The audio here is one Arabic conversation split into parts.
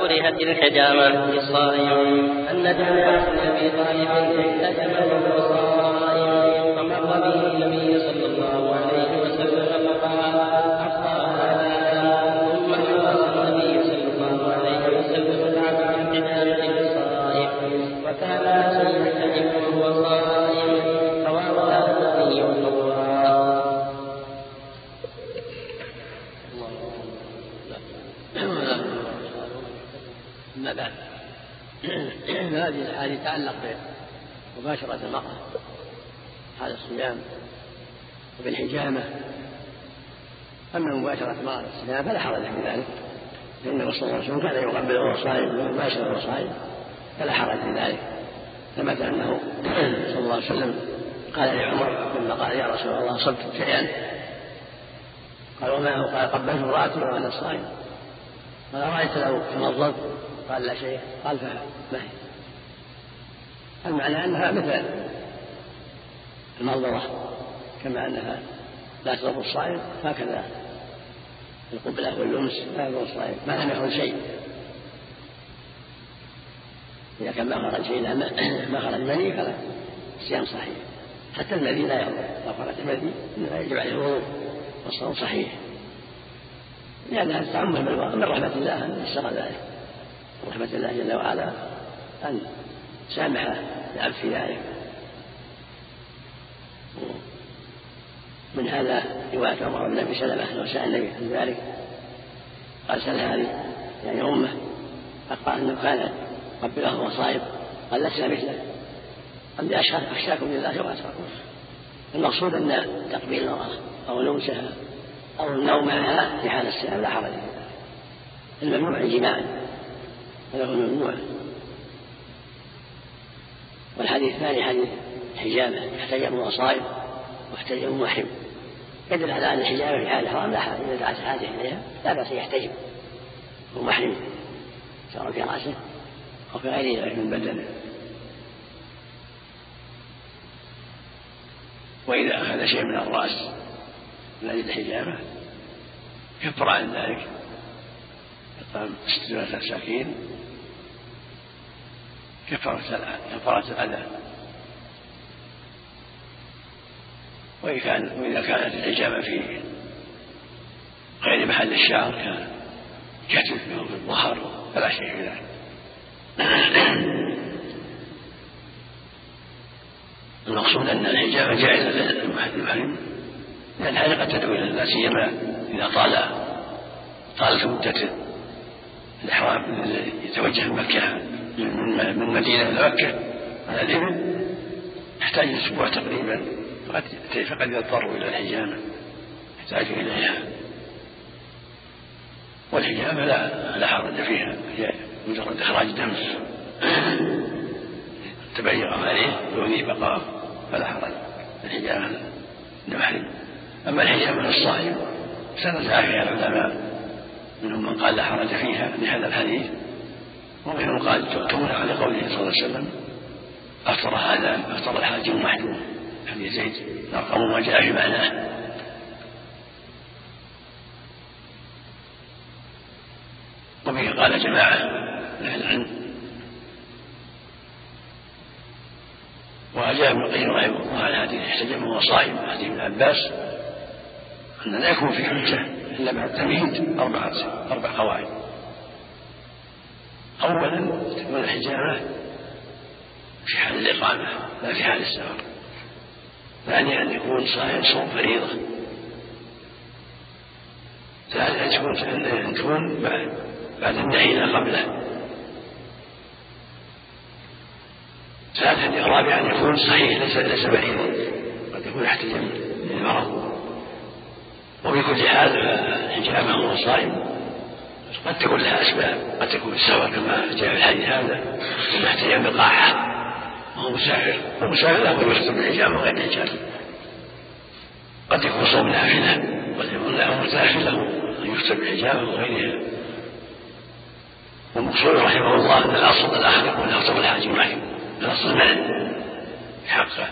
كرهت الحجامة للصائم أن بن أبي طالب صائم. فمر به النبي صلى الله عليه وسلم هذه الأحاديث تتعلق بمباشرة المرأة. حال الصيام وبالحجامة. أما مباشرة المرأة الصيام فلا حرج في ذلك. فإن صلى الله عليه وسلم كان يقبل وهو صائم ويباشر وهو صائم فلا حرج في ذلك. ثبت أنه صلى الله عليه وسلم قال لعمر لما قال يا رسول الله صبت شيئا؟ قال وما هو؟ قال قبلت امرأتي وأنا صائم. قال أرأيت لو تمضضت قال لا شيء. قال فما هي؟ المعنى أنها مثل المنظرة كما أنها لا تضر الصائم هكذا القبلة واللمس لا يضر الصائم ما لم يخرج شيء. إذا كان ما خرج شيء ما خرج مني فلا. الصيام صحيح. حتى الذي لا يضر. لو خرج المذي يجب عليه الوضوء. والصوم صحيح. لأنها تعمه من رحمة الله أن يسر ذلك. رحمة الله جل وعلا أن سامح العبد في ذلك. من هذا رواية عمر بن أبي سلمة أنه سأل النبي عن ذلك. قال سأل هذه يعني أمه فقال أنه كان قبله صائم قال لسنا مثله. قال أخشاكم لله وأتقاكم. المقصود أن تقبيل المرأة أو لمسها أو النوم معها في حال الصيام لا حرج في ذلك. الممنوع الجماع هذا هو الممنوع. والحديث الثاني حديث حجامة يحتجم وهو صائم واحتجم محرم. يدل على أن الحجامة في حال الحرام لا حرج إذا دعت الحاجة إليها لا بأس يحتجم هو محرم سواء في رأسه أو في غيره من بدنه. وإذا أخذ شيء من الرأس أجل الحجامة كفر عن ذلك. ستة مساكين كفارة الأذى وإذا كان وإذا كانت الحجامة في غير محل الشعر ككتف أو في الظهر فلا شيء في ذلك. المقصود أن الحجامة جائزة للمحرم لأن قد تدعو إلى لا سيما إذا طال طالت مدة الإحرام يتوجه مكة من مدينة إلى مكة. على الإبل يحتاج أسبوع تقريبا. فقد يضطر إلى الحجامة. يحتاج إليها. والحجامة لا لا حرج فيها. هي مجرد إخراج دم تبيغ عليه يؤذي بقاء فلا حرج. الحجامة للمحرم أما الحجامة للصائم سنزع فيها العلماء. منهم من قال لا حرج فيها. لهذا الحديث ومنهم قال تمنع لقوله صلى الله عليه وسلم أفطر هذا أفطر الحاج المحجوم حديث زيد نرقم ما جاء في معناه. وبه قال جماعة من أهل العلم وأجاب ابن القيم رحمه الله على حديث احتجم وهو صائم حديث ابن عباس أن لا يكون في حجة إلا بعد تمهيد أربعة أربع قواعد. أولا تكون الحجامة في حال الإقامة لا في حال السفر. ثانيا أن يكون صائم صوم فريضة. ثالثا أن تكون أن تكون بعد النهي قبله. ثالثا رابعا أن يكون صحيح ليس ليس بعيدا. قد يكون احتجم للمرض وفي كل حال فالحجامة هو صائم. قد تكون لها أسباب قد تكون السفر كما جاء في الحديث هذا. ثم احتجم بقاحة وهو مسافر. والمسافر له يختم بالحجامة وغير الحجامة قد يكون صوم نافلة قد يكون له مسافر له. أن يختم بالحجامة وغيرها. والمقصود رحمه الله أن الأصل الآخر يكون أفضل الحاج معين الأصل المنع حقه.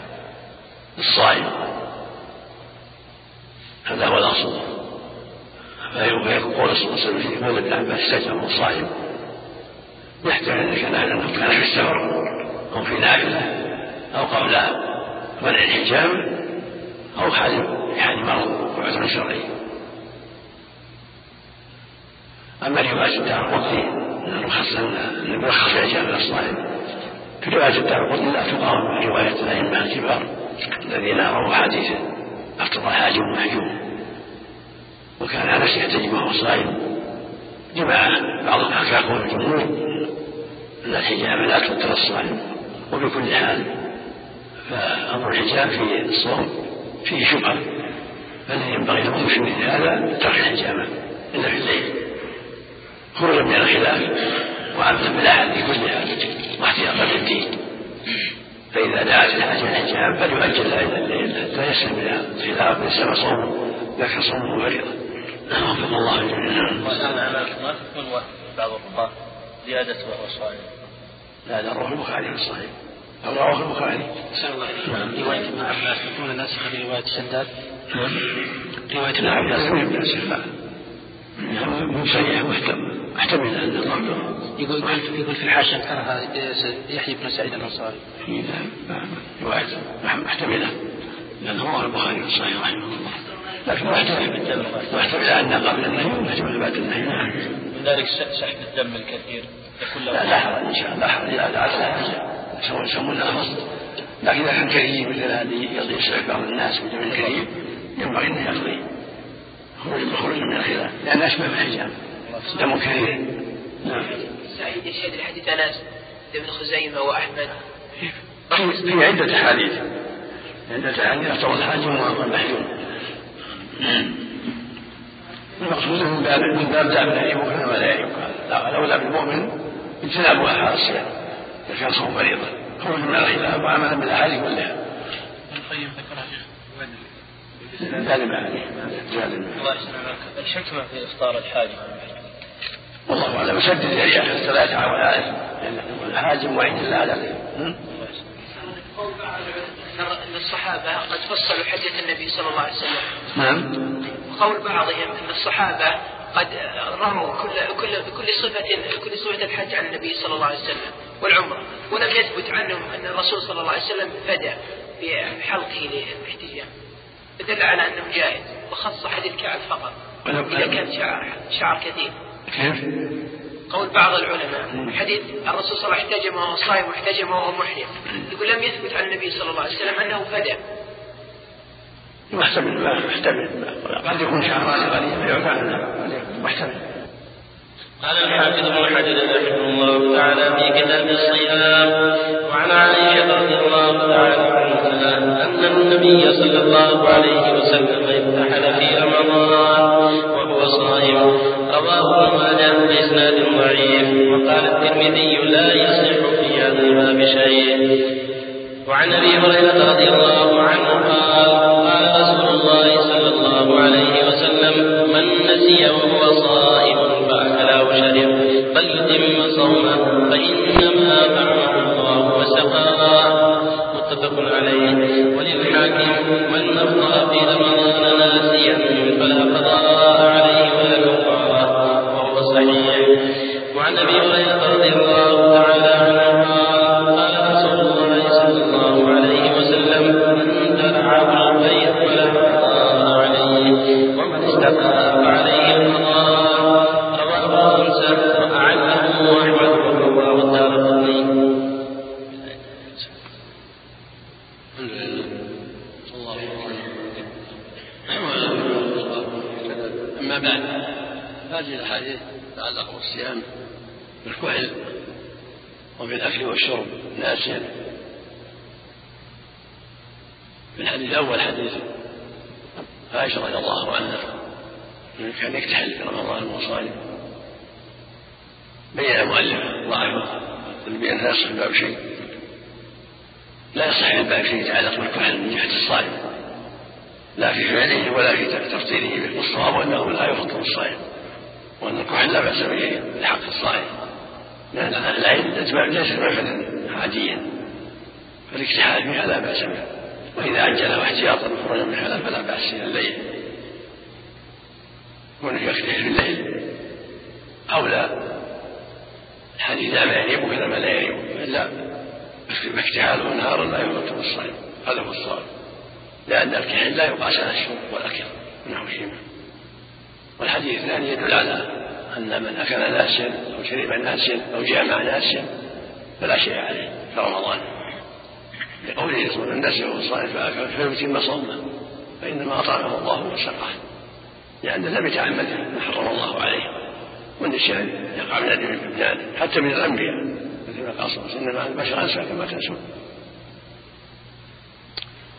الصائم. هذا هو الأصل. فيكون قول صلى الله عليه وسلم في ابن عباس استجمع الصائم يحتمل ان كان انه كان في السفر أو في نافلة أو قبل منع الحجام أو حال حال مرض وعذر شرعي أما رواية الدار الرخص ان يرخص الحجام للصائم في رواية الدار القطني لا تقام رواية الأئمة الكبار الذين رووا حديث افطر الحاجب محجوم وكان انس يحتجب وهو صائم جمع بعض الحكاكم الجمهور أن الحجاب لا تفطر الصائم وبكل حال فأمر الحجاب في الصوم فيه شبهة. فالذي ينبغي للمسلم هذا ترك الحجامه إلا في الليل. خروجا من الخلاف وعملا بالاحاديث كلها واحتياطا للدين. فإذا دعت الحاجة الحجاب فليؤجلها إلى الليل. حتى يسلم إلى الخلاف يسلم صومه لكن صومه فريضة. وفق الله جميعا والآن على ما تكون بعض الرواة زيادة وهو صائم لا هذا رواه البخاري في الصحيح. أو رواه البخاري. أحسن الله إليك. رواية ابن عباس تكون ناسخة لرواية شداد رواية ابن عباس. يناسخ مو صحيح محتمل أن قوله يقول يقول في الحاشية كانها يحيى بن سعيد الأنصاري. لا رواية محتملة لأنه رواه البخاري في الصحيح رحمه الله. لكن محتمل محتمل أن قبل النهي ومحتمل بعد النهي نعم. من ذلك سحب الدم الكثير. لا لا حرج إن شاء الله. لا حرج لا لا يسمون أفضل لكن إذا كان كريم مثل الذي يقضي سحب بعض الناس بدم كريم ينبغي أن يقضي. خروج من الخلاف. لأن أشبه بالحجاب. دم كثير نعم. سعيد يشهد الحديث؟ أنس ابن خزيمة وأحمد. في عدة أحاديث. عدة أحاديث. أفطر الحاجم والمحجوم المقصود من باب من باب دعم لا يمكن ولا يمكن لا بالمؤمن اجتناب الصيام إذا كان صوم فريضة خروج من الخلاف وعملا بالأحاديث كلها. ابن القيم ذكرها شيخ عليه الحكمة في إفطار الحاجم والله أعلم سدد الرياح حتى لا يتعاون عليه الحاجم وعند الله على أن الصحابة قد فصلوا حديث النبي صلى الله عليه وسلم. نعم. قول بعضهم أن الصحابة قد رموا كل كل بكل صفة كل صفة الحج عن النبي صلى الله عليه وسلم والعمرة ولم يثبت عنهم أن الرسول صلى الله عليه وسلم فدى بحلقه للاحتجام. فدل على أنه جائز وخص حديث كعب فقط إذا كان شعر شعر كثير كيف؟ قول بعض العلماء حديث الرسول صلى الله عليه وسلم احتجم وهو صائم واحتجم وهو محرم. يقول لم يثبت عن النبي صلى الله عليه وسلم أنه فدى. محتمل محتمل قد يكون شعران غريب محتمل قال الحافظ ابن حجر رحمه الله تعالى في كتاب الصيام وعن عائشة رضي الله تعالى عنها أن النبي صلى الله عليه وسلم ارتحل في رمضان. ماجه بإسناد ضعيف. وقال الترمذي لا يصح في هذا الباب شيء. وعن أبي هريرة رضي الله عنه قال قال رسول الله صلى الله عليه وسلم من نسي وهو صائم فاكل أو شرب فليتم صومه فإنما طعمه الله وسقاه متفق عليه. وللحاكم من افطر في رمضان ناسيا فلا قضاء أما بعد هذه الأحاديث تتعلق بالصيام بالكحل وبالأكل والشرب ناسيا في الحديث الأول حديث عائشة رضي الله عنها. من كان يكتحل في رمضان وهو صائم بين المؤلف ضعفه. بأن لا يصح الباب شيء. لا يصح الباب شيء يتعلق بالكحل من جهة الصائم. لا في فعله ولا في تفطيره به والصواب أنه لا يفطر الصائم. وأن الكحل لا بأس به لحق الصائم. لأن العين ليس معفدا عاديا فالاكتحال فيها لا بأس به وإذا عجل واحتياطا وخرج من الحلال فلا بأس إلى الليل كونه يكتحل في الليل أولى الحديث لا ما يريب وكذا ما لا يريب إلا اكتحاله نهارا لا يفطر الصائم هذا هو الصواب لأن الكحل لا يقاس على الشرب والأكل نحو شيء والحديث الثاني يدل على أن من أكل ناسيا أو شرب ناسيا أو جامع ناسيا فلا شيء عليه في رمضان. لقوله يصوم الناس وهو صائم فأكل فيتم صومه فإنما أطعمه الله وسقاه لأنه لم يتعمد ما حرم الله عليه. والنسيان يقع من الإبدان حتى من الأنبياء مثل ما قال صلى الله عليه وسلم البشر أنسى كما تنسون.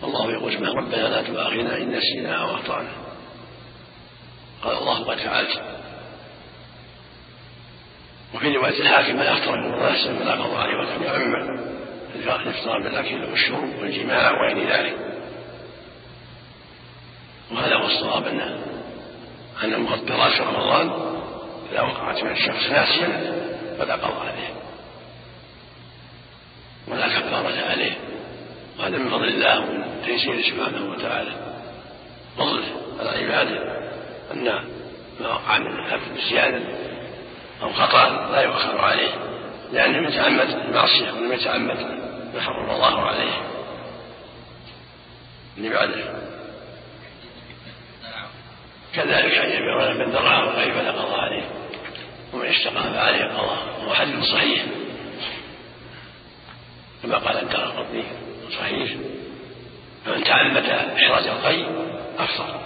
الله يقول سبحانه ربنا لا تؤاخذنا إن نسينا أو أخطأنا. قال الله قد فعلت. وفي رواية الحاكم من أفطر من نفسه فلا قضاء عليه ولم يعمه الإفطار بالأكل والشرب والجماع وغير ذلك. وهذا هو الصواب أن أن المفطرات في رمضان إذا وقعت من الشخص ناسيا فلا قضاء عليه ولا كفارة عليه. وهذا من فضل الله ومن تيسيره سبحانه وتعالى. فضله على عباده أن ما وقع من نسيانا أو خطأ لا يؤخر عليه لأنه يتعمد المعصية ولم يتعمد ما حرم الله عليه. اللي بعده. كذلك ابي من درعه كيف لا قضى عليه ومن اشتقى فعليه قضاء وهو حديث صحيح. كما قال الدار القطني صحيح. فمن تعمد إحراز القي افطر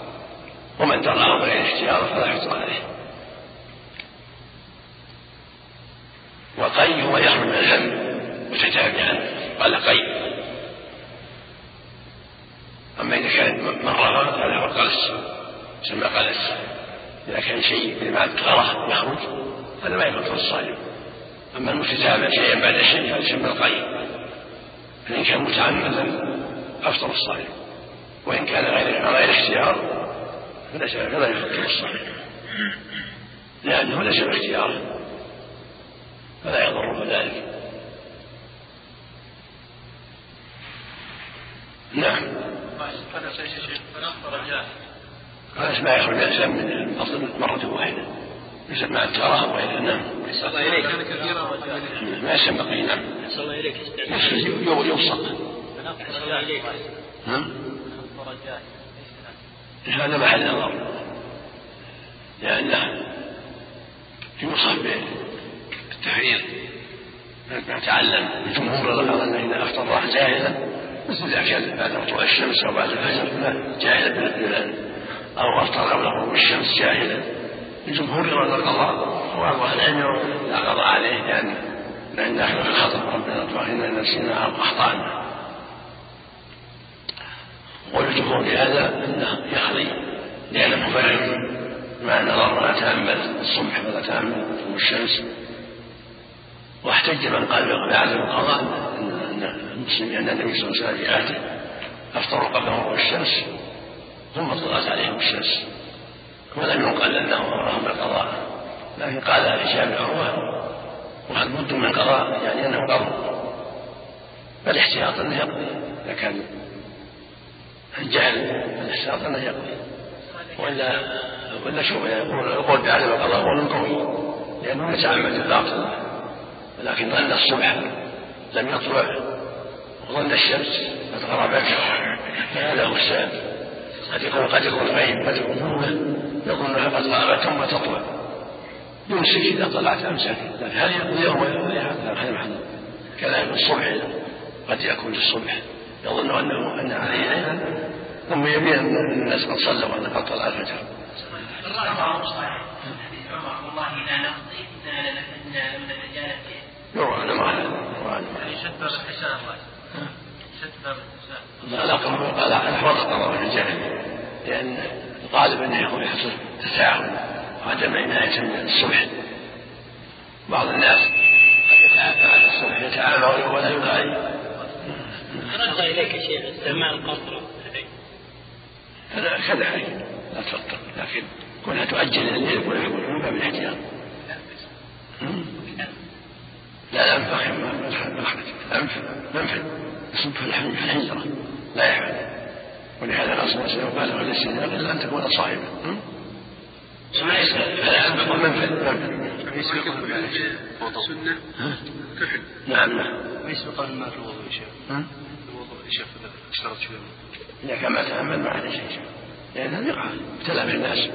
ومن درعه بغير اختياره فلا يفطر عليه. هو يخرج من الهم متتابعا. قال قي. أما إذا كان مرة فهذا هو القلس يسمى قلس إذا كان شيء بمعنى الغرة يخرج هذا ما يفطر الصائم أما المتتابع شيئا بعد شيء هذا يسمى القي. فإن كان متعمدا افطر الصائم وإن كان غير غير اختيار فليس فلا يفطر الصائم لأنه ليس باختياره فلا يضره ذلك. نعم. هذا ما يخرج الانسان من الأصل مرة واحدة. ليس مع التراهم وإلا نعم. الله كثيرا ما يسمى نعم. الله إليك يلصق الله إليك نعم. هذا محل نظر لأنه يوصف بالتحرير نتعلم الجمهور الغرض أن إذا أفطر راح جاهلا مثل إذا كان بعد طلوع الشمس أو بعد الفجر جاهلا بالأذان أو أفطر قبل غروب الشمس جاهلا الجمهور يرون القضاء وبعض أهل العلم لا قضاء عليه لأن لأن داخل في الخطأ ربنا إن نسينا أو أخطأنا. والجمهور هذا أنه يقضي لأنه مفرد مع نظر ولا تأمل الصبح ولا تأمل الشمس. واحتج من قال بعدم القضاء أن المسلمين أن النبي صلى الله عليه وسلم في عهده أفطروا قبل غروب الشمس ثم طلعت عليهم الشمس. ولم يقل أنه أمرهم بالقضاء. لكن قال هشام بن عروه وهل بد من قضاء يعني أنه قضى فالاحتياط أنه يقضي. اذا كان الجهل الاحتياط أنه يقضي. وإلا وإلا شوف يقول القول بعدم القضاء قول قوي. لأنه يتعمد الباطل ولكن ظن الصبح لم يطلع وظن الشمس قد غربت فهذا هو السبب. قد يكون قد يكون غيب قد يكون ظلمه يظنها قد غابت ثم تطلع. يمسك إذا طلعت امسك لكن هل يقضي يوم هذا محل كذلك الصبح قد يكون الصبح يظن انه أن عليه ليلا ثم يبين أن الناس قد صلوا وأن قد طلع الفجر. والله إذا نقضي أنا لم نتجانب هذا يروى عن شد باب باب الحساب لا قال احوط قضاء في الجاهليه لأن الغالب انه يكون يحصل تساهل وعدم عنايه من الصبح بعض الناس قد يتعافى على الصبح يتعافى ولا يراعي رد اليك شيخ استعمال القصر هذا كذلك لا تفطر لكن كونها تؤجل الليل يكون من باب الاحتياط. لا لا انفخ مخرج انف منفذ يصب في الحنجرة. لا يحمل ولهذا الرسول صلى الله عليه وسلم قال وليس إلا أن تكون صائما هذا انفخ منفذ منفذ سنة. كحل نعم نعم. ما يسبق الماء في الوضوء يا شيخ الوضوء يا شيخ اشترط إذا كان ما تعمد ما عليه شيء. لأنها ثقة ابتلى في الناس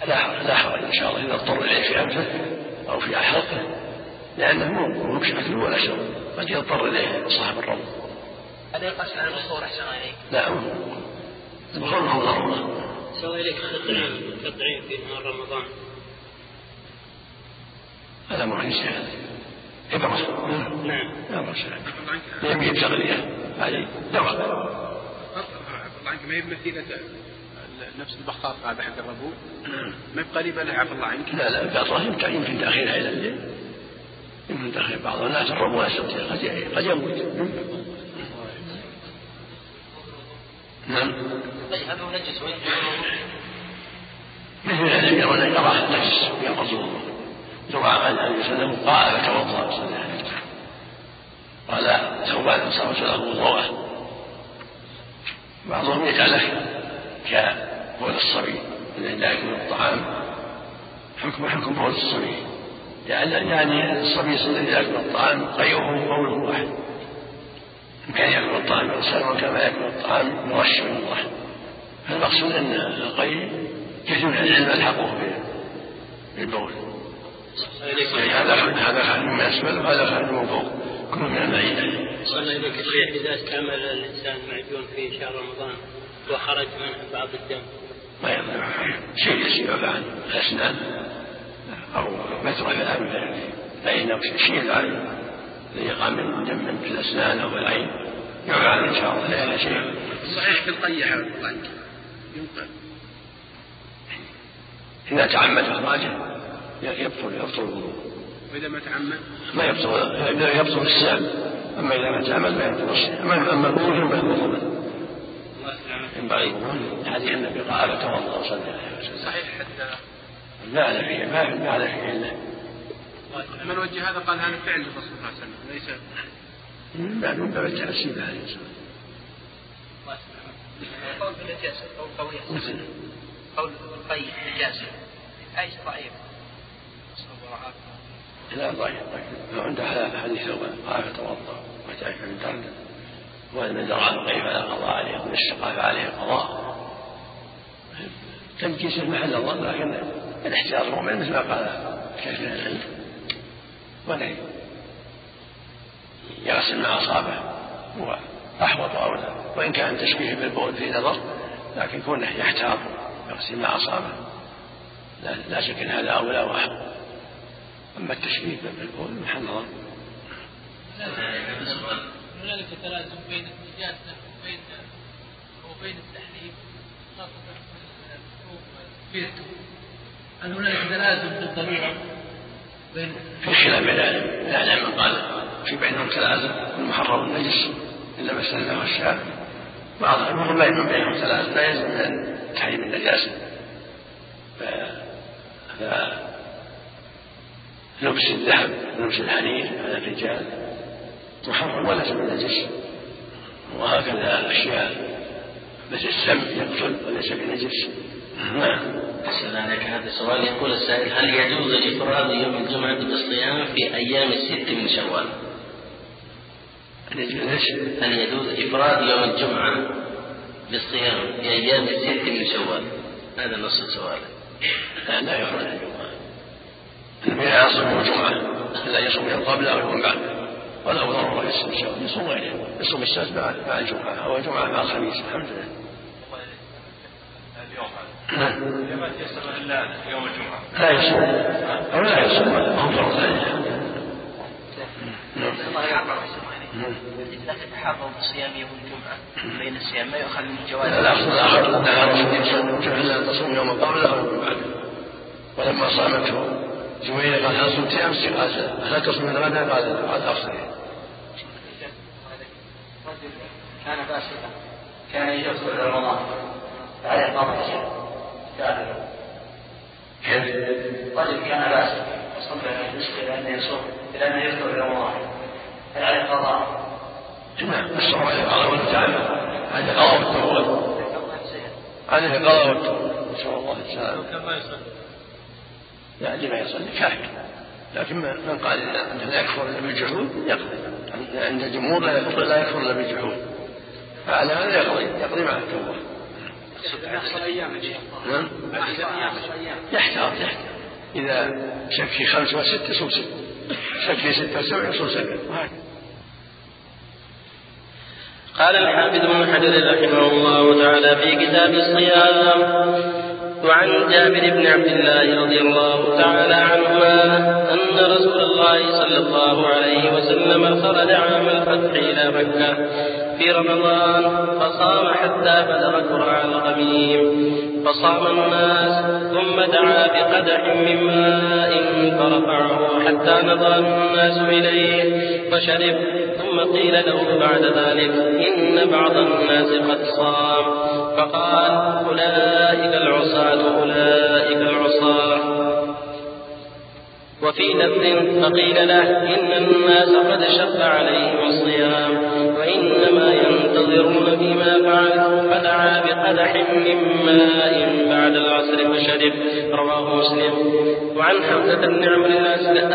لا لا حرج ان شاء الله إذا اضطر إليه في انفه أو في حلقه لأنه مو بشكل ولا شر قد يضطر إليه صاحب الرب. هذا يقاس على البخور أحسن إليك؟ لا البخور ما هو ضروره سوى لك تطعيم تطعيم في نهار رمضان. هذا مو في هذا إبرة نعم. إبرة يمكن تغذية هذه دواء عنك ما هي بمثيلة نفس البخار هذا حق الربو ما يبقى لي بلا عفى الله عنك؟ لا لا البطرة يمكن يمكن تأخيرها إلى الليل يمكن تأخير بعض الناس الربو قد قد يموت. نعم. طيب هذا منجس وين مثل الذي يرون كراهة نجس ينقض الوضوء روى عن النبي صلى الله عليه وسلم قال فتوضا صلى الله عليه وسلم. قال ثوبان صار له وضوءه بعضهم يجعله كبول الصبي الذي لا يكون الطعام. حكم حكم بول الصبي يعني يعني الصبي الذي لا ياكل الطعام قيئه قوله واحد. إن كان يأكل الطعام الانسان وكما يأكل الطعام مرش من الله فالمقصود أن القيء كثير من العلم ألحقوه بالبول. يعني هذا هذا خارج من اسفل وهذا خارج من فوق كل من المعين صلى إليك الشيخ إذا استعمل الإنسان معجون في شهر رمضان وخرج منه بعض الدم ما يمنع شيء يسير عن الأسنان أو متر الان فانه شيء العين الذي يقع من دم في الأسنان أو العين يعفى إن شاء الله. لا شيء صحيح في القيح ينقل. إذا تعمد إخراجه يبطل يبطل الوضوء. وإذا ما تعمد؟ ما يبطل يبطل الصيام أما إذا ما تعمد ما يبطل الصيام أما الوضوء ينبغي الوضوء. ينبغي حديث النبي قال فتوضا وصلى عليه وسلم. صحيح حتى لا لا فيه ما ما لا فيه الا من وجه هذا قال هذا فعل الرسول صلى الله عليه وسلم ليس من باب من باب عليه الصلاة قول بالنجاسة قول قوي. مثل قول بالقيد نجاسة أي ضعيف؟ نسأل الله العافية لا ضعيف ضعيف. عنده حديث ثوبان قال فتوضا وتعرف من درجه ومن درى كيف لا قضاء عليه ومن استقى عليه قضاء تنكيس محل الظن لكن الاحتياط المؤمن مثل ما قال من العلم ولا يغسل ما اصابه هو احوط اولى وان كان تشبيه بالبول في نظر لكن كونه يحتاط يغسل ما اصابه لا, لا شك ان هذا اولى واحوط اما التشبيه بالبول محل نظر هنالك تلازم بين النجاسة وبين وبين التحريم خاصة في التوب هل هنالك تلازم في الضرورة بين في خلاف بين الاعلام من قال في بينهم تلازم. المحرم النجس الا ما استثناه الشافعي بعض الأمور لا بينهم تلازم لا يلزم من تحريم النجاسه ف... ف... لبس الذهب لبس الحرير على الرجال. محرم من النجس وهكذا أشياء مثل السم يقتل وليس بنجس نعم. أحسن عليك. هذا السؤال يقول السائل هل يجوز إفراد يوم الجمعة بالصيام في أيام الست من شوال؟ هل يجوز إفراد يوم الجمعة بالصيام في أيام الست من شوال؟ هذا نص السؤال. لا لا يخرج الجمعة. النبي يصوم الجمعة. إلا يصوم يوم قبله أو يوم بعده ولا ضرورة يصوم الشوال يصوم غيره يصوم السبت مع مع الجمعة أو الجمعة مع الخميس الحمد لله نعم لما تيسر الا يوم الجمعه لا يصوم أو لا يصوم ما هو فرض لا تتحروا بصيام يوم الجمعة بين الصيام ما يؤخذ من جواز الأصل الآخر أن تصوم يوم قبله أو بعده ولما صامته جويرية قال هل صمت أمس؟ قال هل تصوم غدا؟ قال قال أفطر كان فاسقا كان يدخل رمضان عليه قضاء كيف؟ رجل كان. فاسقا وصلى بالنسبة إلى أنه يصوم إلى أنه يدخل رمضان هل عليه قضاء؟ الصوم عليه قضاء والتعب عليه قضاء والتوبة. عليه قضاء والتوبة. نسأل الله السلامة. كان ما يصلي يعني كافر لكن من قال أنه لا يكفر إلا بالجحود يقضي عند الجمهور لا لا يكفر إلا بالجحود. فعلى هذا يقضي يقضي مع التوبه نعم. يحتاط يحتاط إذا شك في خمس وست يصوم ست شك في ستة وسبع يصوم سبع قال الحافظ ابن حجر رحمه الله تعالى في كتاب الصيام وعن جابر بن عبد الله رضي الله تعالى عنهما أن رسول الله صلى الله عليه وسلم خرج عام الفتح إلى مكة. في رمضان فصام حتى بلغ قرع الغميم فصام الناس ثم دعا بقدح من ماء فرفعه حتى نظر الناس إليه فشرب ثم قيل له بعد ذلك إن بعض الناس قد صام. فقال أولئك العصاة أولئك العصاة. وفي لفظ فقيل له إن الناس قد شق عليهم الصيام. وإنما ينتظرون فيما فعل فدعا بقدح من ماء بعد العصر فشرب. رواه مسلم. وعن حمزة بن عمرو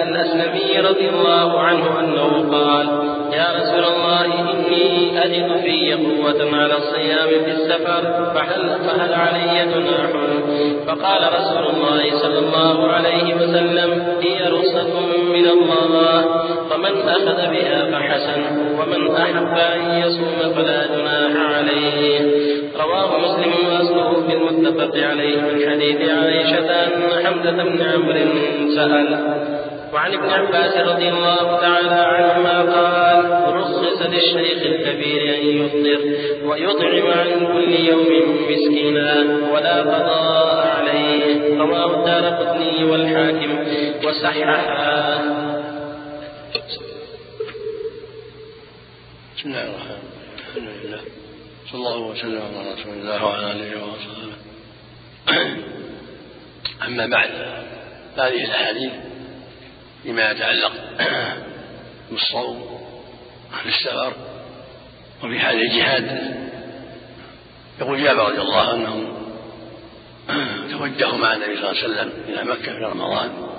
الأسلمي رضي الله عنه أنه قال يا رسول الله إني أجد في قوة على الصيام في السفر فهل, فهل علي جناح؟ فقال رسول الله صلى الله عليه وسلم هي رخصة من الله. فمن أخذ بها فحسن ومن أحب أن يصوم فلا جناح عليه. رواه مسلم وأصله في المتفق عليه من حديث عائشة أن حمزة بن عمرو سأل وعن ابن عباس رضي الله تعالى عنهما قال رخص للشيخ الكبير أن يفطر ويطعم عن كل يوم مسكينا ولا قضاء عليه. رواه الدار والحاكم وصححه. بسم الله الرحمن الرحيم. الحمد لله صلى الله وسلم على رسول الله وعلى اله وصحبه أما بعد هذه الأحاديث فيما يتعلق بالصوم في السفر وفي حال الجهاد. يقول جابر رضي الله عنه توجهوا مع النبي صلى الله عليه وسلم إلى مكة في رمضان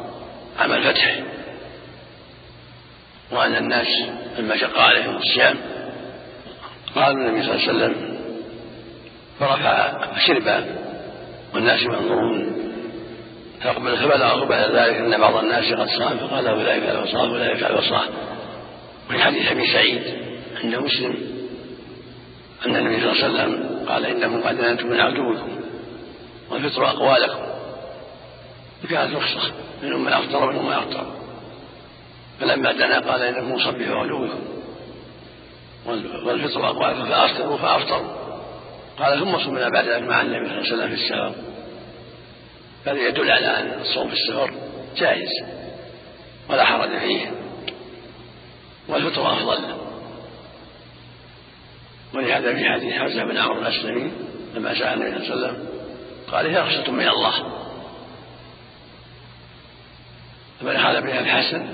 عام الفتح وأن الناس لما شق عليهم الصيام قالوا النبي صلى الله عليه وسلم فرفع فشرب والناس ينظرون فأقبل فبلغه بعد ذلك أن بعض الناس قد صام فقال أولئك العصاة أولئك العصاة وفي حديث أبي سعيد عند مسلم أن النبي صلى الله عليه وسلم قال إنكم قد نالتم من عدوكم والفطر أقوالكم. فكانت رخصة منهم من أفطر ومنهم من أفطر. فلما دنا قال إنكم صبحوا عدوكم. والفطر أقوالكم فأفطروا فأفطروا قال ثم صمنا بعد ذلك مع النبي صلى الله عليه وسلم في السفر. هذا يدل على أن الصوم في السفر جائز ولا حرج فيه. والفطر أفضل. ولهذا في حديث حمزة بن عمرو الأسلمي لما سأل النبي صلى الله عليه وسلم قال هي رخصة من الله. فمن أخذ بها الحسن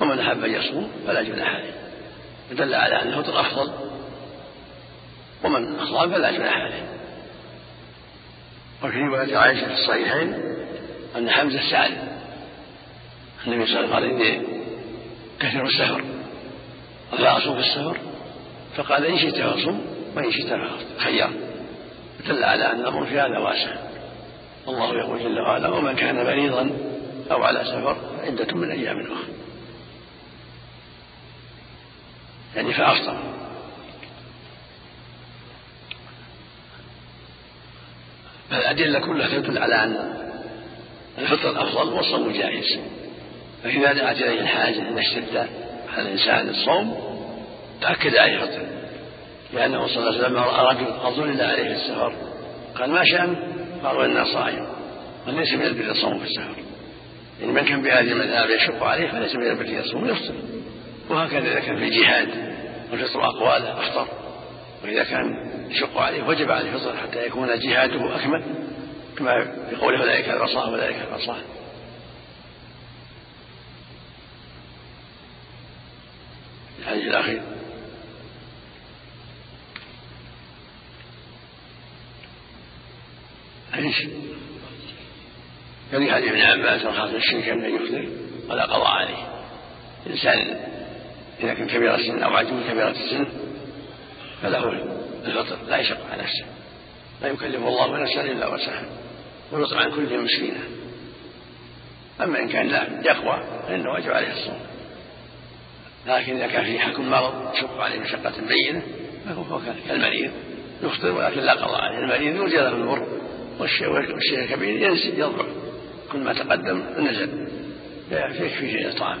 ومن أحب أن يصوم فلا جناح عليه. فدل على أن الفطر أفضل ومن أصام فلا جناح عليه. وفي رواية عائشة في الصحيحين أن حمزة سأل النبي صلى الله عليه وسلم قال إني كثير السفر أفأصوم في السفر فقال إن شئت فأصوم وإن شئت فخير دل على أن الأمر في هذا واسع. الله يقول جل وعلا ومن كان مريضا أو على سفر عدة من أيام أخرى. يعني فأفطر فالأدلة كلها تدل على أن الفطر الأفضل والصوم جائز. فإذا دعت إليه الحاجة أن يشتد على الإنسان الصوم تأكد عليه الفطر لأنه صلى الله عليه وسلم رأى رجل ظلل عليه السفر قال ما شأن؟ قالوا إنا صائم. وليس من البر الصوم في السفر يعني من كان بهذه المذاهب يشق عليه فليس من البر يصوم يفطر. وهكذا إذا كان في الجهاد والفطر أقواله أفطر وإذا كان يشق عليه وجب عليه الفطر حتى يكون جهاده أكمل كما في قوله أولئك العصاة أولئك العصاة الحديث الأخير. إيش؟ ففي حديث ابن عباس رخص الشرك ان يفطر ولا قضاء عليه. الانسان إذا كان كبير السن أو عجوز كبيره السن فله الفطر لا يشق على نفسه. لا يكلف الله نفسا إلا وسعها ويطعم عن كل مسكينة. أما إن كان لا يقوى فانه واجب عليه الصوم. لكن إذا كان فيه حكم مرض يشق عليه مشقة بينه فهو كالمريض يفطر ولكن لا قضاء عليه. المريض يرجى له البر والشيء الكبير ينزل يضعف كل ما تقدم نزل. فيكفيه الإطعام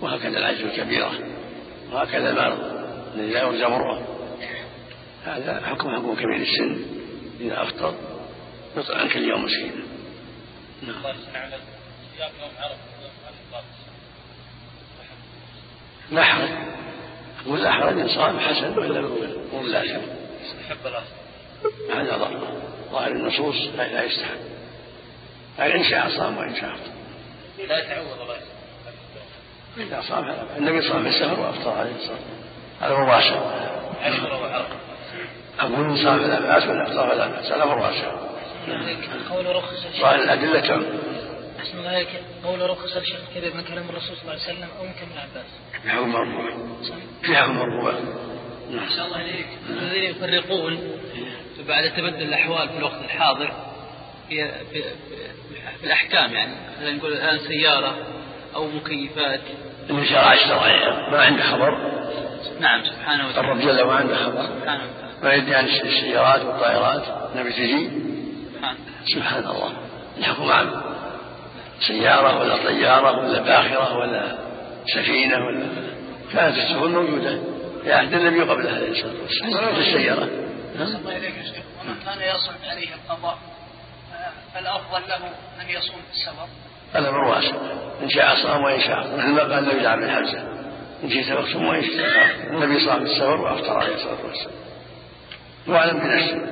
وهكذا العجز الكبيرة وهكذا المرض الذي لا يرجى بره. هذا حكم حكم كبير السن. إذا أفطر يطعم عن كل يوم مسكينا. نعم. لا حرج ولا حرج إن صام حسن وإلا مو لازم هذا ظاهر ظاهر النصوص لا يستحب يعني إن شاء صام وإن شاء لا يتعوض الله. إذا صام النبي صام في السفر وأفطر عليه الصلاة هذا مباشر أقول صام فلا بأس ولا أفطر فلا بأس هذا مباشر قول رخص ظاهر الأدلة تعم أحسن الله قول رخص الشيخ الكبير من كلام الرسول صلى الله عليه وسلم أو من كلام ابن عباس في حكم مرفوع في حكم مرفوع نعم شاء الله إليك. الذين يفرقون بعد تبدل الأحوال في الوقت الحاضر في, في, في الأحكام يعني. مثلا نقول الآن سيارة أو مكيفات. اللي شرع الشرع ما عنده خبر؟ نعم سبحانه وتعالى. الرب جل وعلا عنده خبر. سبحانه وتعالى. ما يدري عن السيارات والطائرات. نبي تجي سبحان سبحان الله. الحكم عام سيارة ولا طيارة ولا باخرة ولا سفينة ولا كانت السفن موجودة. في عهد النبي قبل عليه الصلاة والسلام في السيارة الله إليك يا شيخ. ومن كان يصل عليه القضاء فالأفضل له أن يصوم السفر الأمر واسع إن شاء صام وإن شاء مثل ما قال النبي عن حمزة إن شئت فاصوم وإن شئت النبي صام السفر وأفطر عليه الصلاة والسلام. وأعلم بنفسه.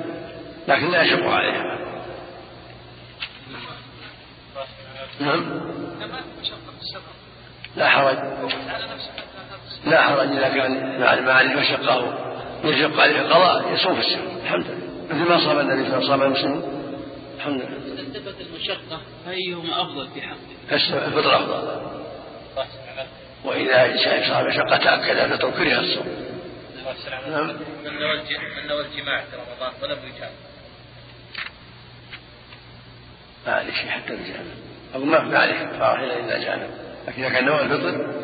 لكن لا يشق عليها نعم. لا حرج. لا حرج إذا كان مع المشقة يشق عليه القضاء يصوم في السفر الحمد لله. مثل ما صام النبي صلى الله عليه وسلم. المسلمين الحمد لله. إذا المشقة فأيهما أفضل في حقه؟ الفطر أفضل وإذا إنسان صام مشقة تأكد الفطر كره الصوم نعم. من نوى الجماع في رمضان ولم يجامع ما عليه شيء حتى الجامع أقول ما عليه. كفارة إلا إذا جامع لكن إذا كان نوى الفطر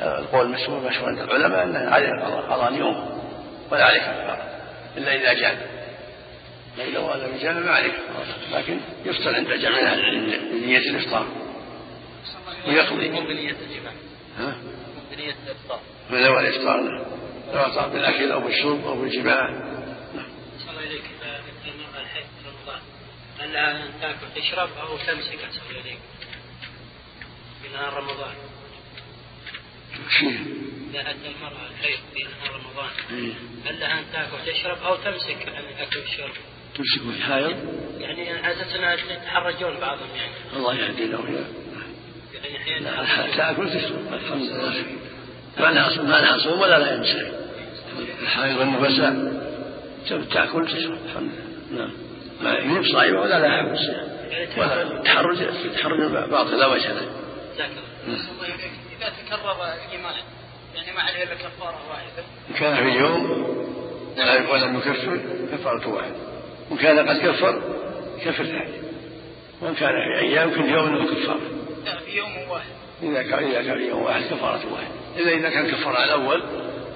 القول مشهور مشهور عند العلماء أنه عليه قضاء يوم. ولا عليه كفارة. إلا إذا جامع لو هذا الجامع ما عليه لكن يفطر عند جمع نية الإفطار. ويقضي. بنية الجماع. ها؟ بنية الإفطار. من نوى الإفطار. سواء صار بالأكل أو بالشرب أو بالجماع. نعم إليك مثل المرأة الحيض في رمضان هل لها أن تأكل تشرب أو تمسك. الله إليك. في نهار رمضان. إذا أتى المرأة الحيض في نهار رمضان. إيه. هل لها أن تأكل تشرب أو تمسك عن الأكل والشرب تمسك في الحائض يعني عادة يتحرجون بعضهم يعني. الله يهدي له. يعني أحيانا لا تاكل تشرب الحمد لله. ما لها ما لها صوم ولا لا يمسك الحائض النفساء تاكل تشرب الحمد لله. نعم. ما هي صائمه ولا لها حبس ولا تحرج تحرج باطل لا وجه له. إليك إذا تكرر الجماع يعني ما عليه إلا كفارة واحدة. إن كان في يوم ولم يكفر كفارة واحد وإن كان قد كفر كفر ثاني وإن كان في أيام كل يوم له كفارة لا في يوم واحد. إذا كان إذا كان في يوم واحد كفارة واحد. إلا إذا كان كفر على الأول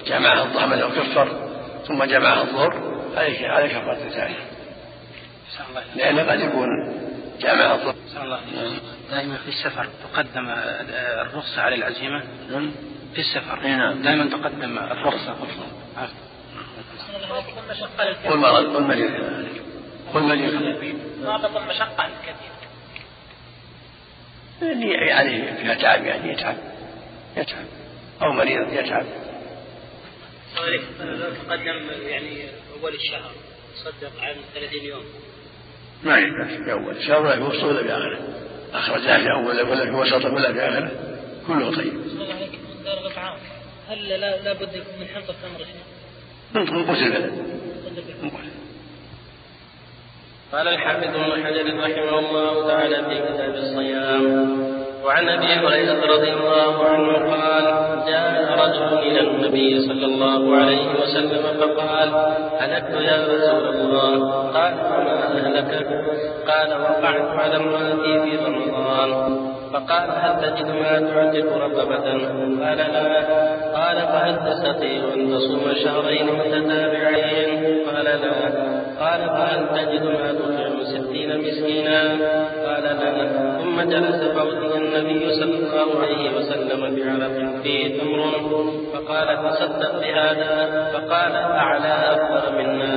جمعها الظهر مثلا كفر ثم جمعها الظهر عليه عليه كفارة ثانية. لأن قد يكون جمع الظهر. دائما في السفر تقدم الرخصة على العزيمة؟ نعم. في السفر. نعم. دائما تقدم الرخصة. والمرض والمريض. كذلك والمريض ضابط المشقة عند الكثير اللي عليه فيها تعب يعني يتعب يتعب. أو مريض يتعب. لو تقدم يعني أول الشهر تصدق عن 30 يوم. ما يحتاج في أول شهر ولا في وسطه ولا في آخره أخرجها في أوله ولا في وسطه ولا في آخره. كله طيب. من هل لا لابد يكون من حنطة تمر؟ من قوت البلد من قال الحافظ ابن حجر رحمه الله تعالى في كتاب الصيام وعن أبي هريرة رضي الله عنه قال جاء رجل إلى النبي صلى الله عليه وسلم فقال هلكت يا رسول الله؟ قال وما أهلكك؟ قال وقعت على امرأتي في رمضان. فقال هل تجد ما تعتق رقبة؟ قال لا. قال فهل تستطيع أن تصوم شهرين متتابعين؟ قال لا. قال فهل تجد ما تطعم ستين مسكينا؟ قال لا ثم جلس فأتي النبي صلى الله عليه وسلم بعرق فيه تمر فقال تصدق بهذا؟ فقال أعلى أكثر منا.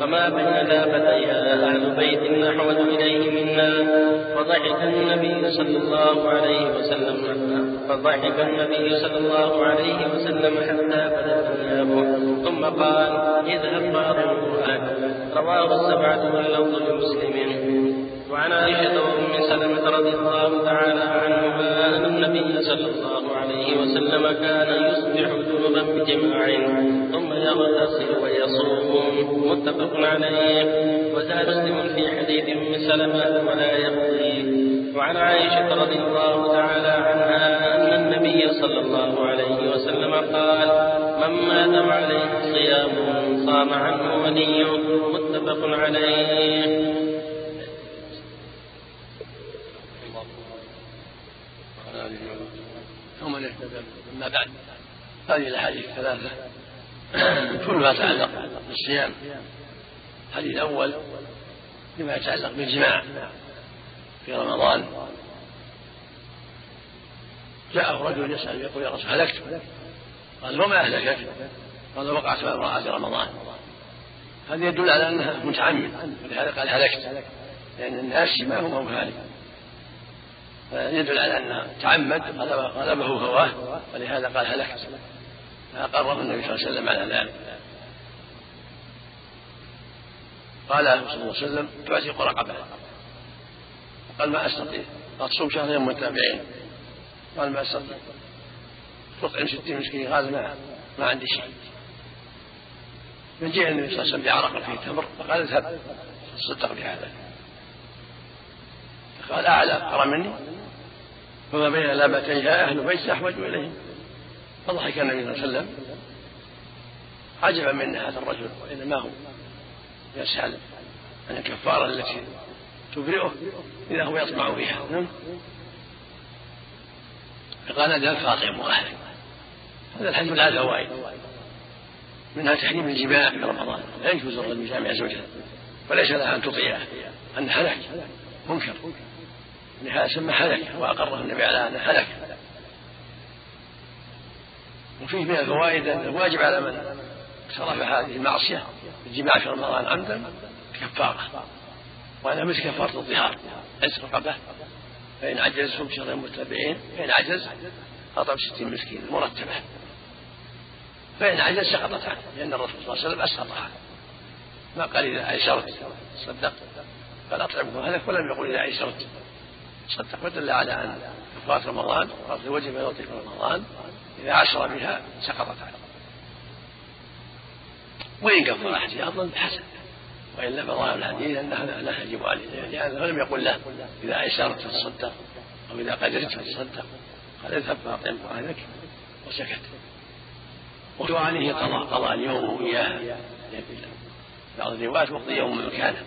فما بين لافتيها أهل بيت أحوج إليه منا. فضحك النبي صلى الله عليه وسلم فضحك النبي صلى الله عليه وسلم حتى بدت ثيابه ثم قال اذهب فاضرب رواه السبعة واللفظ لمسلم. وعن عائشة وأم سلمة رضي الله تعالى عنهما أن النبي صلى الله عليه وسلم كان يصبح جنبا بجماع ثم يغتسل ويصوم. متفق عليه. وزاد مسلم في حديث أم سلمة ولا يقضي. وعن عائشة رضي الله تعالى عنها أن النبي صلى الله عليه وسلم قال من مات وعليه صيام صام عنه وليه متفق عليه. ومن اهتدى بعد هذه الأحاديث الثلاثة كلها تعلق بالصيام. الحديث الأول فيما يتعلق بالجماع في رمضان. جاءه رجل يسأل يقول يا رسول هلكت؟ قال وما أهلكك؟ قال وقعت في امرأة رمضان. هذا يدل على أنها متعمد ولهذا قال هلكت. لأن الناس ما هم هالك. يدل على أنه تعمد غلبه هواه ولهذا قال هلكت. فأقره النبي صلى الله عليه وسلم على ذلك. قال صلى الله عليه وسلم تعتق رقبة. قال ما أستطيع. قال تصوم شهرين متابعين. قال ما أستطيع. تطعم ستين مسكين قال ما ما عندي شيء. فجاء النبي صلى الله عليه وسلم بعرق فيه تمر فقال اذهب. تصدق بهذا. قال أعلى أقرى مني. وما بين لابتيها أهل بيت أحوج إليهم. فضحك النبي صلى الله عليه وسلم. عجبا من هذا الرجل وإنما هو يسأل عن الكفارة التي تبرئه إذا هو يطمع فيها نعم. فقال اذهب فاطم وأهلك. هذا الحديث له فوائد. منها تحريم الجماع في رمضان. لا يجوز الرجل يجامع زوجته وليس لها أن تطيعه أن هلك منكر. لهذا سمى هلك وأقره النبي على انه هلك وفيه من الفوائد أن الواجب على من اقترف هذه المعصية الجماع في رمضان عمدا كفارة. وأنا مثل كفارة الظهار عز رقبة. فإن عجز صوم شهرين متابعين فإن عجز أطعم ستين مسكين مرتبة. فإن عجز سقطت عنه لأن الرسول صلى الله عليه وسلم أسقطها ما قال إذا أيسرت صدق قال أطعمه هلك ولم يقل إذا أيسرت صدق ودل على أن كفارة رمضان كفارة وجب في رمضان إذا عشر بها سقطت عنه وإن كفر احتياطا حسن والا فظاهر الحديث انها لا تجب عليه لأنه لم يقل له إذا ايسرت فتصدق أو إذا قدرت فتصدق قال اذهب فاطعم اهلك وسكت. وهو عليه قضاء قضاء اليوم اياه بعض الروايات وقضي يوم مكانه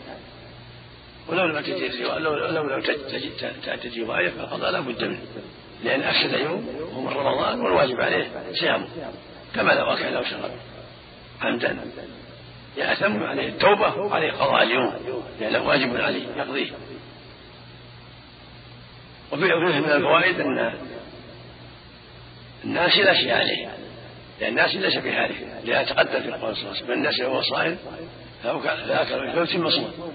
ولو لم تجد لو, لم تأتي رواية فالقضاء لا بد منه. لأن أفسد يوم هو من رمضان والواجب عليه صيامه. كما لو أكل أو شرب. عمدا. يأثم عليه التوبة وعليه قضاء اليوم. لأنه واجب عليه يقضيه. وفيه من الفوائد أن الناس لا شيء عليه. لأن الناس ليس بحاله لأن تقدم في القول صلى الله عليه وسلم. الناس وهو صائم فأكل فيتم مصوم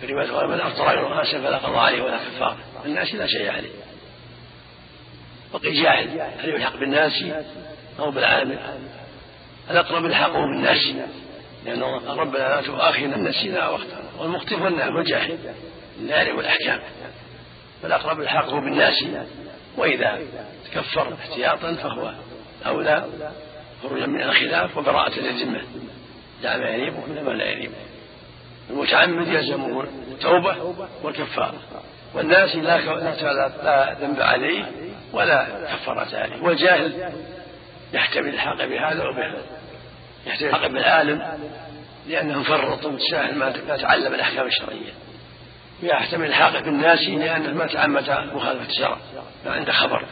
في رواية قال من أفطر يوم غاسل فلا قضاء عليه ولا كفارة. الناس لا شيء عليه. وقي جاهل هل يلحق بالناس؟ أو بالعامل الأقرب الحقه بالناس. قال ربنا لا تؤاخذنا نسينا أو أخطأنا. والمخطئ هو النعم والجاهل لا يعرف الأحكام فالأقرب الحق بالناس. وإذا تكفر احتياطا فهو أولى. خروجا من الخلاف وبراءة للذمة دع ما يريبه من ما لا يريبه. المتعمد يلزمه التوبة والكفارة. والناس لا لا ذنب عليه ولا كفارة عليه. والجاهل يحتمل الحق بهذا وبهذا. يحتمل الحق بالعالم لأنه فرط وتساهل ما تعلم الأحكام الشرعية. ويحتمل الحق بالناس لأنه ما تعمد مخالفة الشرع ما عنده خبر.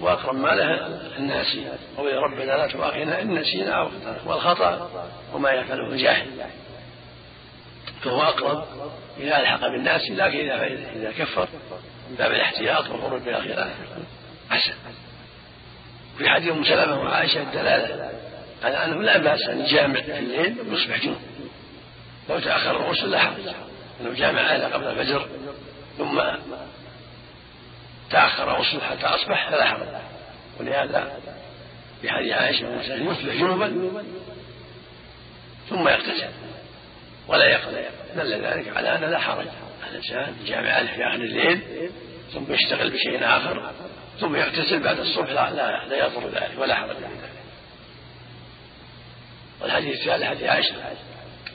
وأقرب ما له الناس قول ربنا لا تؤاخذنا إن نسينا أو والخطأ وما يفعله الجاهل. فهو أقرب إذا ألحق بالناس لكن إذا إذا كفر من باب الاحتياط والخروج من الخلاف حسن. في حديث أم سلمة وعائشه الدلالة على أنه لا بأس أن يجامع في الليل ويصبح جنوب لو تأخر الغسل لا حرج. لو جامع اهله قبل الفجر ثم تاخر الغسل حتى أصبح فلا حرج. ولهذا في حديث عائشة يصبح جنوبا ثم يغتسل ولا يقضي دل ذلك على أن لا حرج. يجامع اهله في آخر الليل ثم يشتغل بشيء آخر ثم يغتسل بعد الصبح لا لا, لا يضر ذلك ولا حرج في ذلك. والحديث الثالث حديث عائشة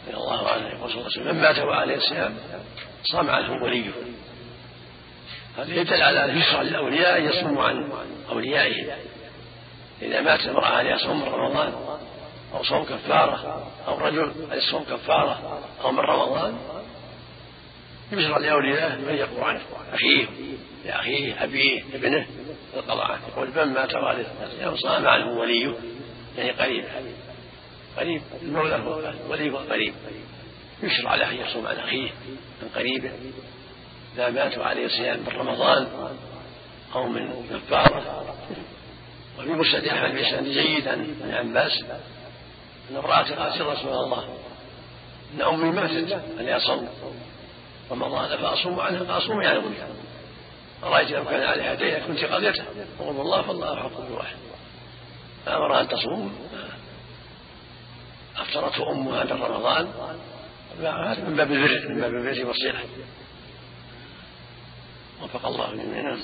رضي الله عنها يقول صلى الله عليه وسلم من مات وعليه الصيام صام عنه وليه. يدل على اليسرى للاولياء أن يصوموا عن أوليائهم. إذا مات امراه عليها صوم من رمضان؟ أو صوم كفارة؟ أو رجل عليه صوم كفارة أو من رمضان؟ يشرع لاوليائه أن يقوا عنه أخيه لأخيه أبيه ابنه. القضاء عنه يقول من مات والده صام عنه وليه. يعني قريب. قريب. المولى هو ولي هو قريب يشرع له أن يصوم عن أخيه من قريبه. إذا مات عليه صيام من رمضان أو من كفاره وفي مسند احمد باسناد جيد عن ابن عباس أن امرأة قالت يا رسول الله إن أمي ماتت ان يصوم رمضان فأصوم عنها فأصوم يعني امي أرأيت لو كان عليها دين كنت قضيته وقل الله فالله أحق بواحد فأمرها أن تصوم. أفطرته أمها من رمضان. من باب البر من باب البر والصلة وفق الله جميعا.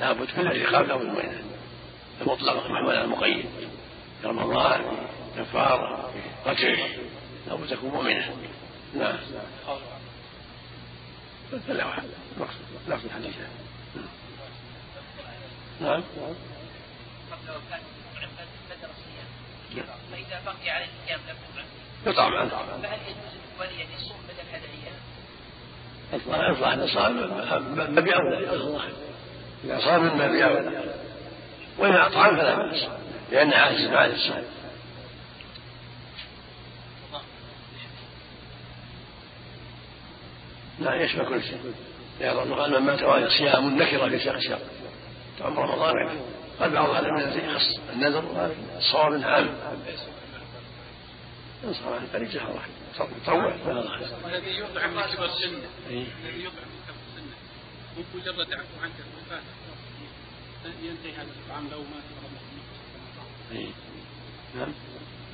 لابد من الرقاب لابد منه المطلق محمول على المقيد. في رمضان كفارة قتل لابد تكون مؤمنة. نعم. فلا واحد. نقص الحديث نعم. فإذا بقي عليه الصيام يطعم عنه الأيام؟ يطلع إذا صام ما بأولى إذا صام ما بأولى وإن أطعم فلا بأس لأن عاجز بعد الصوم لا يشمل كل شيء. لأن قال من مات وعليه صيام نكرة في سياق الشرع تعم رمضان قال بعض أهل العلم يخص النذر الصواب عام. ينصر عن طريق جهة واحد يطوع والذي يطعم من كبر السن الذي يطعم من كبر السن مو مجرد عفو عنك الوفاة ينتهي هذا الطعام لو مات رمضان نعم.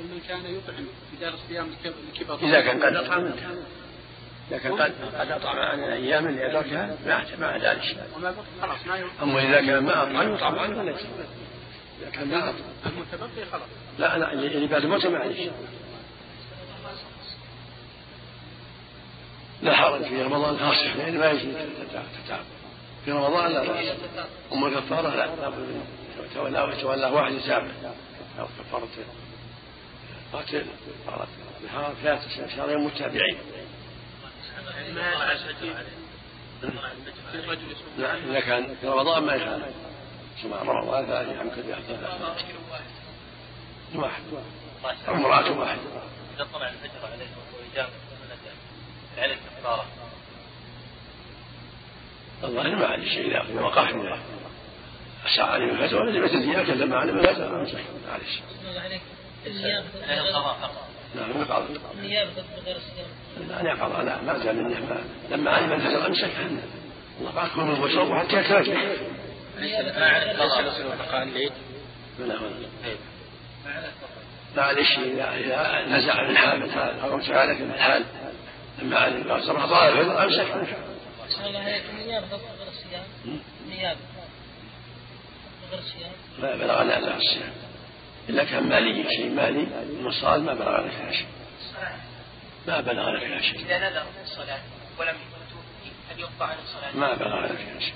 من كان يطعم بدار الصيام لكبر. إذا كان قد أطعم انتهى لكن قد قد أطعم عن أيام لادركها ما ما ذلك شيء أما إذا كان ما أطعم يطعم عنه ليس إذا كان ما أطعم. المتبقي خلاص. لا لا اللي بعد الموت ما عليه لا حرج في رمضان خاصة يعني ما يجوز تتعب في رمضان لا بأس. أما الكفارة لا تولى يتولى واحد يتابع كفارة قاتل كفارة نهار ثلاثة شهرين متابعين. لا إذا كان في رمضان ما يخالف سمع رمضان ثلاثة أيام كذا واحد. أو امرأة واحدة. إذا طلع الفجر عليه وإجابة عليه الكفارة الظاهر ما عليه شيء إذا وقع من أساء عليه الفتوى لزمت الديار كذا ما علم الفتوى ما عليه النيابة نعم بعض النيابة بغير الصيام لا يفعل لا ما زال منه لما علم الفجر أمسك عنه. الله قال كلوا واشربوا حتى يتفجر معلش اذا إذا نزع من حال من حال أو تعالى من حال علم قال صبح طال الفجر امسك عنه. النيابة غير الصيام النيابة غير الصيام لا بلغنا لا الصيام إلا كان مالي شيء مالي المصال ما بلغ فيها شيء ما بلغ فيها شيء إذا نذر الصلاة ولم هل يقطع عن الصلاة؟ ما بلغ فيها شيء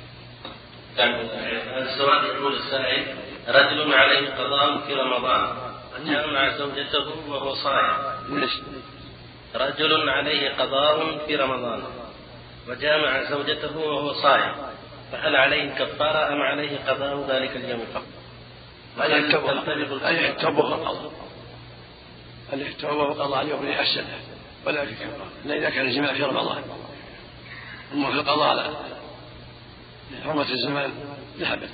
السؤال يقول السائل رجل عليه قضاء في رمضان وجامع زوجته وهو صائم؟ رجل عليه قضاء في رمضان وجامع زوجته وهو صائم فهل عليه كفارة أم عليه قضاء ذلك اليوم فقط؟ أن يحتوى القضاء؟ أن يحتوى القضاء اليوم يحسن ولا في كفارة إلا إذا كان الجماع في رمضان. أما في القضاء لا. حرمة الزمان ذهبت.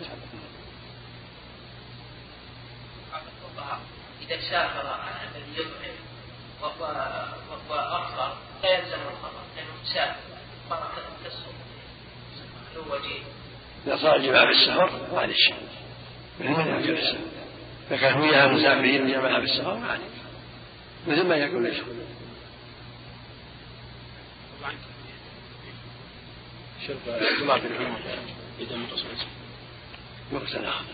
إذا سافر الذي يطعم وهو أفطر لا يلزم القضاء لأنه سافر فرق التصوم له وجيه إذا صار الجماع في السفر ما عليه شيء مثل ما يأكل في السفر إذا كان وياها مسافرين جمعها في السفر ما عليه مثل ما يأكل في السفر شرب جماعة العلوم إذا متصل مقتل آخر